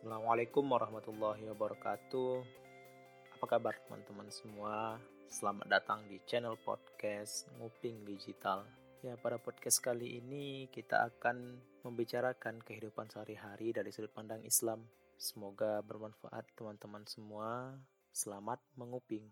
Assalamualaikum warahmatullahi wabarakatuh. Apa kabar teman-teman semua? Selamat datang di channel podcast Nguping Digital. Ya, pada podcast kali ini kita akan membicarakan kehidupan sehari-hari dari sudut pandang Islam. Semoga bermanfaat teman-teman semua. Selamat menguping.